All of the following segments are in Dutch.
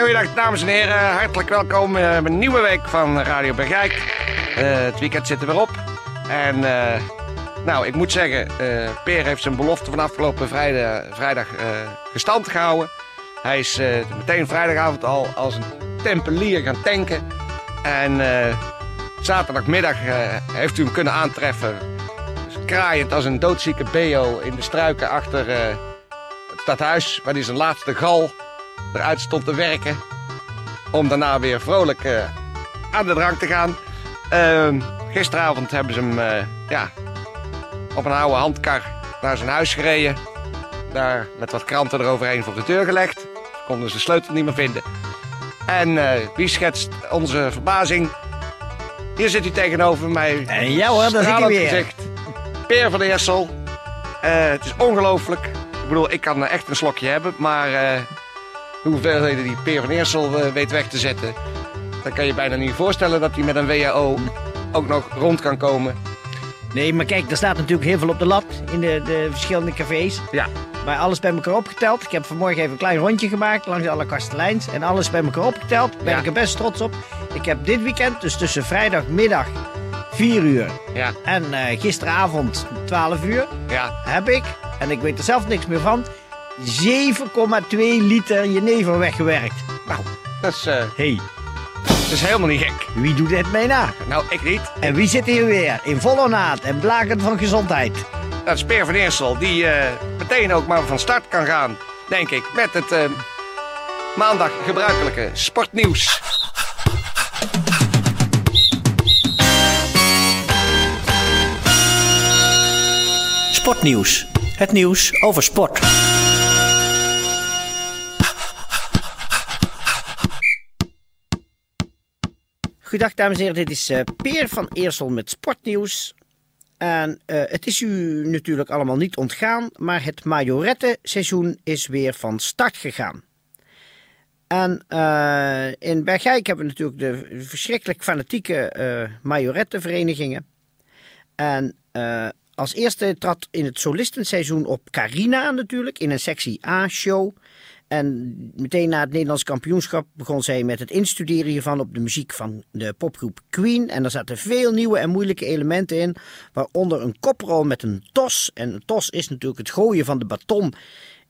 Goedendag dames en heren, hartelijk welkom eh, bij een nieuwe week van Radio Bergijk. Eh, het weekend zit er weer op. En eh, nou, ik moet zeggen, Peer heeft zijn belofte van afgelopen vrijdag, vrijdag gestand gehouden. Hij is meteen vrijdagavond al als een tempelier gaan tanken. En zaterdagmiddag heeft u hem kunnen aantreffen. Kraaiend als een doodzieke beo in de struiken achter het stadhuis. Waar hij zijn laatste gal eruit stond te werken. Om daarna weer vrolijk eh, aan de drank te gaan. Ehm, gisteravond hebben ze hem eh, ja, op een oude handkar naar zijn huis gereden. Daar met wat kranten eroverheen voor de deur gelegd. Ze konden ze de sleutel niet meer vinden. En eh, wie schetst onze verbazing? Hier zit hij tegenover mij. En ja hoor, daar zit hij weer. gezicht. Peer van der Essel. Eh, het is ongelooflijk. Ik bedoel, ik kan echt een slokje hebben, maar de hoeveelheden die Peer van Eersel eh, weet weg te zetten, dan kan je bijna niet voorstellen dat hij met een WHO ook nog rond kan komen. Nee, maar kijk, er staat natuurlijk heel veel op de lat in de, de verschillende cafés. Ja, Maar alles bij elkaar opgeteld. Ik heb vanmorgen even een klein rondje gemaakt langs alle kasteleins. En alles bij elkaar opgeteld. Ben Ja. ik er best trots op. Ik heb dit weekend, dus tussen vrijdagmiddag 4 uur ja, en eh, gisteravond 12 uur, ja. heb ik, en ik weet er zelf niks meer van, 7,2 liter jenever weggewerkt. Nou, dat is, eh, hey, dat is helemaal niet gek. wie doet dit mij na? Nou, ik niet. En wie zit hier weer in volle naad en blakend van gezondheid? Dat is Peer van Eersel, die eh, meteen ook maar van start kan gaan, denk ik, met het eh, maandag gebruikelijke sportnieuws. Sportnieuws. Het nieuws over sport. Goedendag dames en heren, dit is eh, Peer van Eersel met sportnieuws. En eh, het is u natuurlijk allemaal niet ontgaan, maar het majorette-seizoen is weer van start gegaan. En eh, in Bergijk hebben we natuurlijk de verschrikkelijk fanatieke eh majorettenverenigingen. En als eerste trad in het solistenseizoen op Carina natuurlijk, in een sectie A-show. En meteen na het Nederlands kampioenschap begon zij met het instuderen hiervan op de muziek van de popgroep Queen. En er zaten veel nieuwe en moeilijke elementen in, waaronder een koprol met een tos. En een tos is natuurlijk het gooien van de baton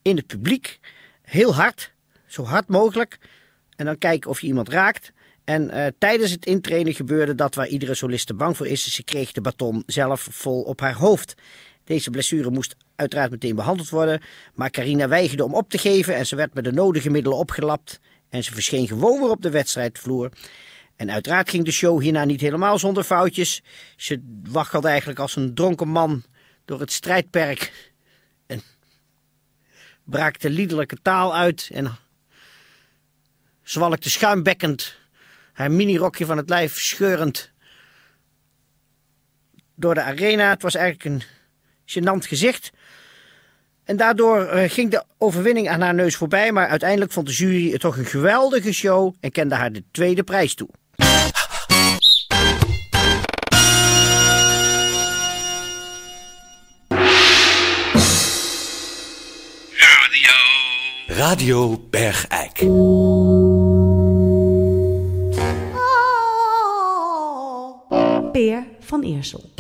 in het publiek. Heel hard, zo hard mogelijk. En dan kijken of je iemand raakt. En eh, tijdens het intrainen gebeurde dat waar iedere soliste bang voor is. Ze kreeg de baton zelf vol op haar hoofd. Deze blessure moest uiteraard meteen behandeld worden. Maar Carina weigerde om op te geven en ze werd met de nodige middelen opgelapt. En ze verscheen gewoon weer op de wedstrijdvloer. En uiteraard ging de show hierna niet helemaal zonder foutjes. Ze waggelde eigenlijk als een dronken man door het strijdperk. En braakte liederlijke taal uit en zwalkte schuimbekkend haar minirokje van het lijf scheurend door de arena. Het was eigenlijk een gênant gezicht. En daardoor eh, ging de overwinning aan haar neus voorbij, maar uiteindelijk vond de jury het toch een geweldige show en kende haar de tweede prijs toe. Radio Bergijk. Peer van Eersel.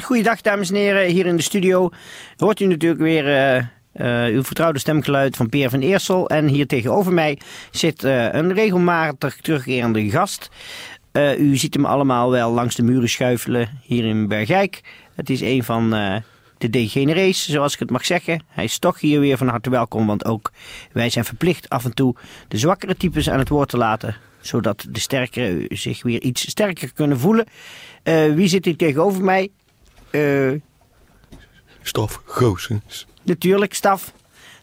Goeiedag dames en heren, hier in de studio hoort u natuurlijk weer eh, eh, uw vertrouwde stemgeluid van Peer van Eersel. En hier tegenover mij zit eh, een regelmatig terugkerende gast. U ziet hem allemaal wel langs de muren schuifelen hier in Bergijk. Het is een van de degenerees, zoals ik het mag zeggen. Hij is toch hier weer van harte welkom, want ook wij zijn verplicht af en toe de zwakkere types aan het woord te laten. Zodat de sterkere zich weer iets sterker kunnen voelen. Eh, wie zit hier tegenover mij? Eh, Stof Goosens. natuurlijk, Staf.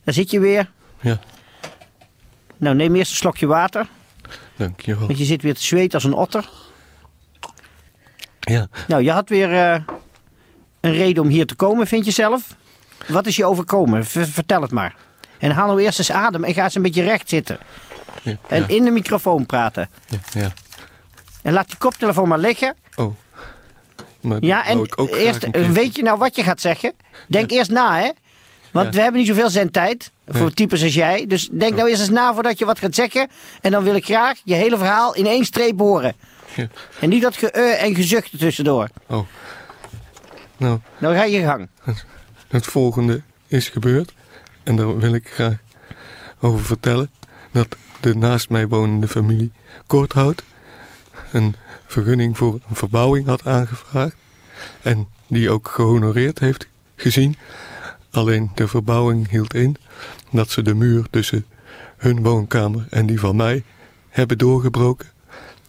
Daar zit je weer. Ja, Nou, neem eerst een slokje water. dankjewel. Want je zit weer te zweten als een otter. Ja, Nou, je had weer eh, een reden om hier te komen, vind je zelf? Wat is je overkomen? V- vertel het maar. En haal nou eerst eens adem en ga eens een beetje recht zitten. Ja, En in de microfoon praten. ja. En laat die koptelefoon maar liggen. Oh. Maar Ja, en eerst, weet je nou wat je gaat zeggen? Denk eerst na, hè? Want we hebben niet zoveel zendtijd voor types als jij. Dus denk nou eerst eens na voordat je wat gaat zeggen. En dan wil ik graag je hele verhaal in één streep horen. Ja. En niet dat ge en gezucht tussendoor. Oh. Nou, Nou ga je gang. het volgende is gebeurd. En daar wil ik graag over vertellen. Dat de naast mij wonende familie Korthout een vergunning voor een verbouwing had aangevraagd. En die ook gehonoreerd heeft gezien. Alleen de verbouwing hield in dat ze de muur tussen hun woonkamer en die van mij hebben doorgebroken.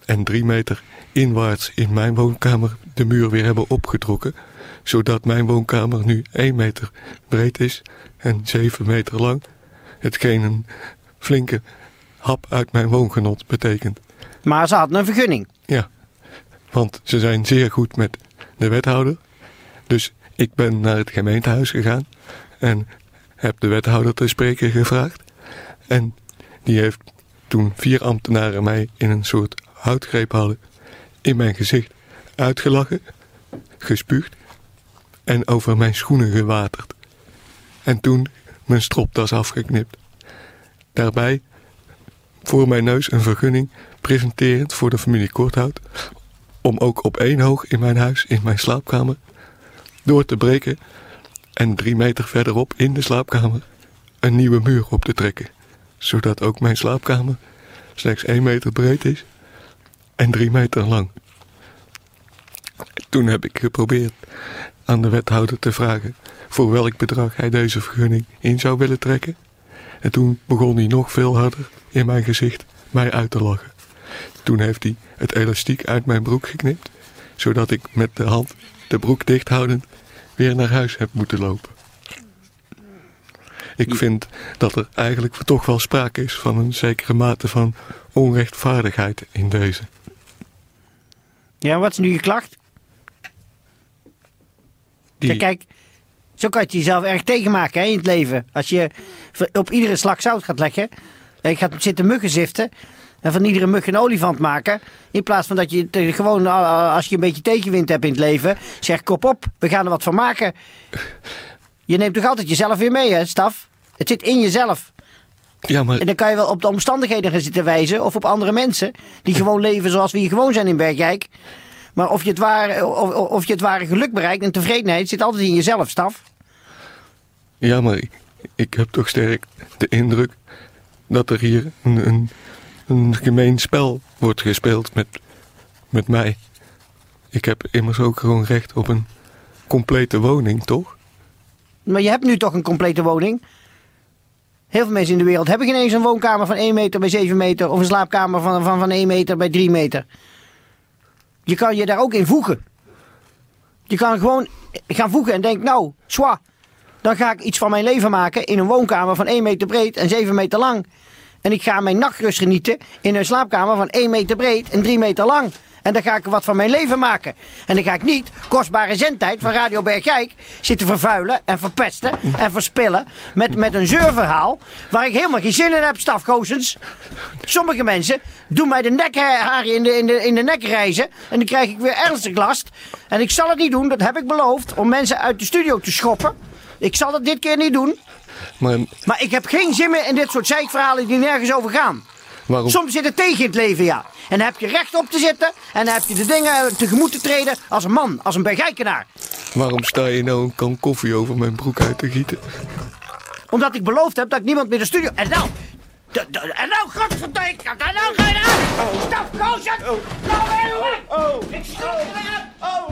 En drie meter inwaarts in mijn woonkamer de muur weer hebben opgetrokken. Zodat mijn woonkamer nu één meter breed is en zeven meter lang. Hetgeen een flinke hap uit mijn woongenot betekent. Maar ze hadden een vergunning. Ja, want ze zijn zeer goed met de wethouder. Dus ik ben naar het gemeentehuis gegaan en heb de wethouder te spreken gevraagd. En die heeft toen vier ambtenaren mij in een soort houtgreep hadden in mijn gezicht uitgelachen, gespuugd en over mijn schoenen gewaterd. En toen mijn stropdas afgeknipt. Daarbij voor mijn neus een vergunning presenterend voor de familie Korthout. Om ook op één hoog in mijn huis, in mijn slaapkamer, door te breken en drie meter verderop in de slaapkamer een nieuwe muur op te trekken. Zodat ook mijn slaapkamer slechts één meter breed is en drie meter lang. Toen heb ik geprobeerd aan de wethouder te vragen voor welk bedrag hij deze vergunning in zou willen trekken. En toen begon hij nog veel harder in mijn gezicht mij uit te lachen. Toen heeft hij het elastiek uit mijn broek geknipt, zodat ik met de hand de broek dichthoudend weer naar huis heb moeten lopen. Ik vind dat er eigenlijk toch wel sprake is van een zekere mate van onrechtvaardigheid in deze. Ja, wat is nu je klacht? Die, Ja, kijk, zo kan je het jezelf erg tegenmaken hè, in het leven. Als je op iedere slag zout gaat leggen. En je gaat zitten muggen ziften. En van iedere mug een olifant maken. In plaats van dat je het, eh, gewoon, eh, als je een beetje tegenwind hebt in het leven. Zeg kop op, we gaan er wat van maken. Je neemt toch altijd jezelf weer mee, hè, staf? Het zit in jezelf. ja, maar En dan kan je wel op de omstandigheden gaan zitten wijzen. Of op andere mensen. Die gewoon leven zoals we hier gewoon zijn in Bergijk. Maar of je het ware, of, of je het ware geluk bereikt en tevredenheid zit altijd in jezelf, staf. Ja, maar ik, ik heb toch sterk de indruk dat er hier een, een, een gemeen spel wordt gespeeld met, met mij. Ik heb immers ook gewoon recht op een complete woning, toch? Maar je hebt nu toch een complete woning. Heel veel mensen in de wereld hebben geen eens een woonkamer van 1 meter bij 7 meter. Of een slaapkamer van, van, van 1 meter bij 3 meter. Je kan je daar ook in voegen. Je kan gewoon gaan voegen en denk, nou, zwa. Dan ga ik iets van mijn leven maken in een woonkamer van 1 meter breed en 7 meter lang. En ik ga mijn nachtrust genieten in een slaapkamer van 1 meter breed en 3 meter lang. En dan ga ik wat van mijn leven maken. En dan ga ik niet kostbare zendtijd van Radio Bergijk zitten vervuilen en verpesten en verspillen met, met een zeurverhaal waar ik helemaal geen zin in heb, stafgozens. Sommige mensen doen mij de nekharen in de, in, de, in de nek reizen en dan krijg ik weer ernstig last. En ik zal het niet doen, dat heb ik beloofd, om mensen uit de studio te schoppen. Ik zal het dit keer niet doen. Maar Maar ik heb geen zin meer in dit soort zeikverhalen die nergens over gaan. Waarom, Soms zit het tegen in het leven, ja. En dan heb je recht op te zitten en dan heb je de dingen tegemoet te treden als een man, als een bergijkenaar. waarom sta je nou een kan koffie over mijn broek uit te gieten? Omdat ik beloofd heb dat ik niemand meer de studio... En nou... de- de- En nou, godverdomme, en nou ga je eruit! Stap, gozer! Nou, heel weg! Ik stap eruit! Oh,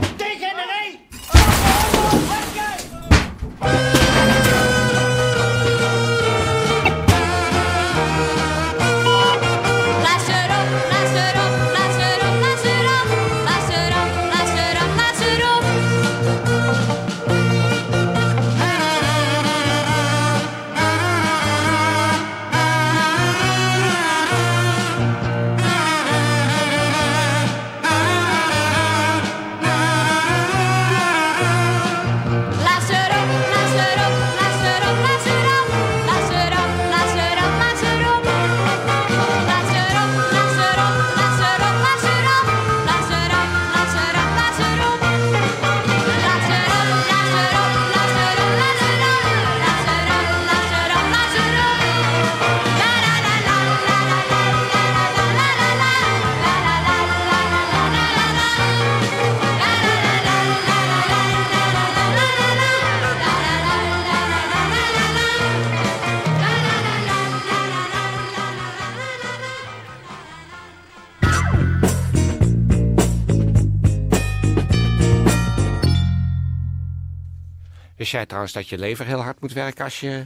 jij trouwens dat je lever heel hard moet werken als je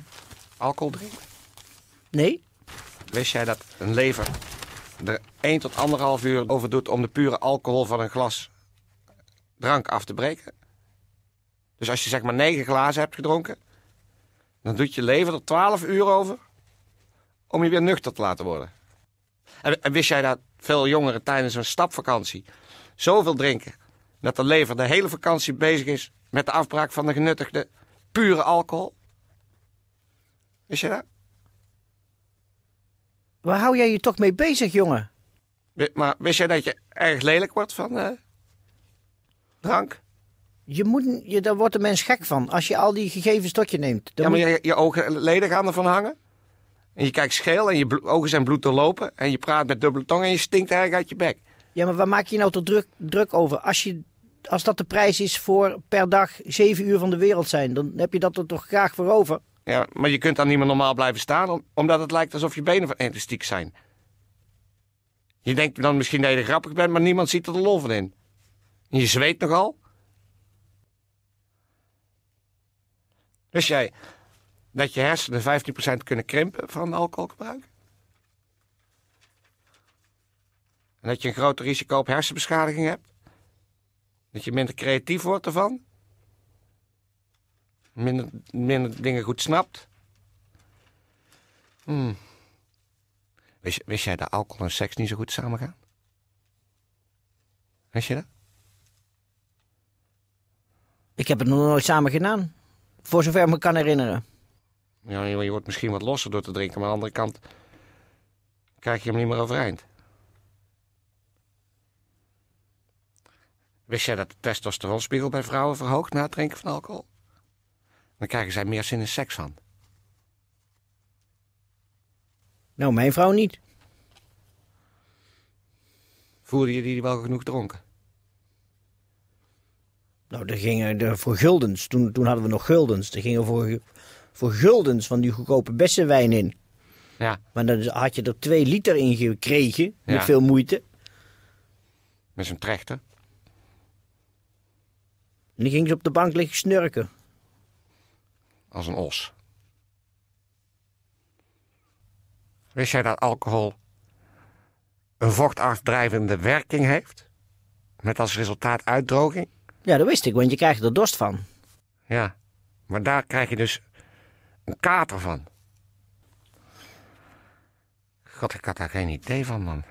alcohol drinkt? Nee? Wist jij dat een lever er 1 tot 1,5 uur over doet om de pure alcohol van een glas drank af te breken? Dus als je zeg maar 9 glazen hebt gedronken, dan doet je lever er 12 uur over om je weer nuchter te laten worden. En, en wist jij dat veel jongeren tijdens een stapvakantie zoveel drinken dat de lever de hele vakantie bezig is met de afbraak van de genuttigde pure alcohol? Wist je dat? Waar hou jij je toch mee bezig, jongen? Maar wist jij dat je erg lelijk wordt van eh, drank? Je moet, je, daar wordt de mens gek van als je al die gegevens tot je neemt. Dan Ja, maar je, je ogenleden gaan ervan hangen. En je kijkt scheel en je ogen zijn bloed doorlopen. En je praat met dubbele tong en je stinkt erg uit je bek. ja, maar waar maak je nou toch druk, druk over? Als, je, als dat de prijs is voor per dag zeven uur van de wereld zijn, dan heb je dat er toch graag voor over? Ja, maar je kunt dan niet meer normaal blijven staan, om- omdat het lijkt alsof je benen van elastiek zijn. Je denkt dan misschien dat je grappig bent, maar niemand ziet er de lol van in. En je zweet nogal. Wist jij dat je hersenen 15% kunnen krimpen van alcoholgebruik? En dat je een groter risico op hersenbeschadiging hebt? Dat je minder creatief wordt ervan? Minder, minder dingen goed snapt? Hmm. Wist, wist jij dat alcohol en seks niet zo goed samengaan? Wist je dat? Ik heb het nog nooit samen gedaan. Voor zover ik me kan herinneren. Ja, je, je wordt misschien wat losser door te drinken, maar aan de andere kant krijg je hem niet meer overeind. Wist jij dat de testosteronspiegel bij vrouwen verhoogt na het drinken van alcohol? Dan krijgen zij meer zin in seks van. Nou, mijn vrouw niet. Voelde je die wel genoeg dronken? Nou, er gingen er voor guldens. Toen, toen hadden we nog guldens. Er gingen voor, voor guldens van die goedkope bessenwijn in. Ja, Maar dan had je er twee liter in gekregen. Met Ja. veel moeite. met zijn trechter. En die ging ze op de bank liggen snurken. als een os. Wist jij dat alcohol een vochtafdrijvende werking heeft? Met als resultaat uitdroging? Ja, dat wist ik, want je krijgt er dorst van. Ja, maar daar krijg je dus een kater van. God, ik had daar geen idee van, man.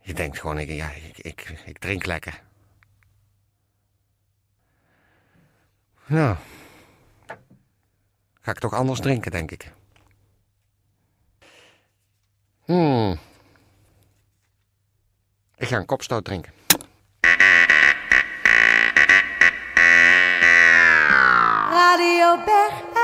Je denkt gewoon, ik, ja, ik, ik, ik drink lekker. Nou, ga ik toch anders drinken, denk ik. Hmm. Ik ga een kopstoot drinken. Radio Bergijk.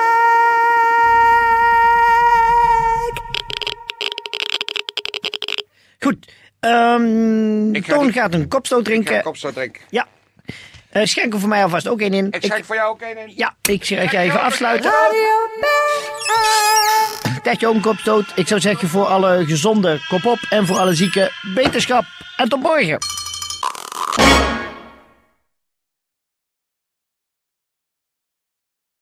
Goed. ehm Ik ga Toon die- gaat een kopstoot Ik ga drinken. een kopstoot drinken. Ja. Uh, schenk er voor mij alvast ook één in. Ik schenk voor jou ook één in. Ja, ik ga even afsluiten. Tetje omkopstoot. Ik zou zeggen voor alle gezonde kop op en voor alle zieken beterschap. En tot morgen.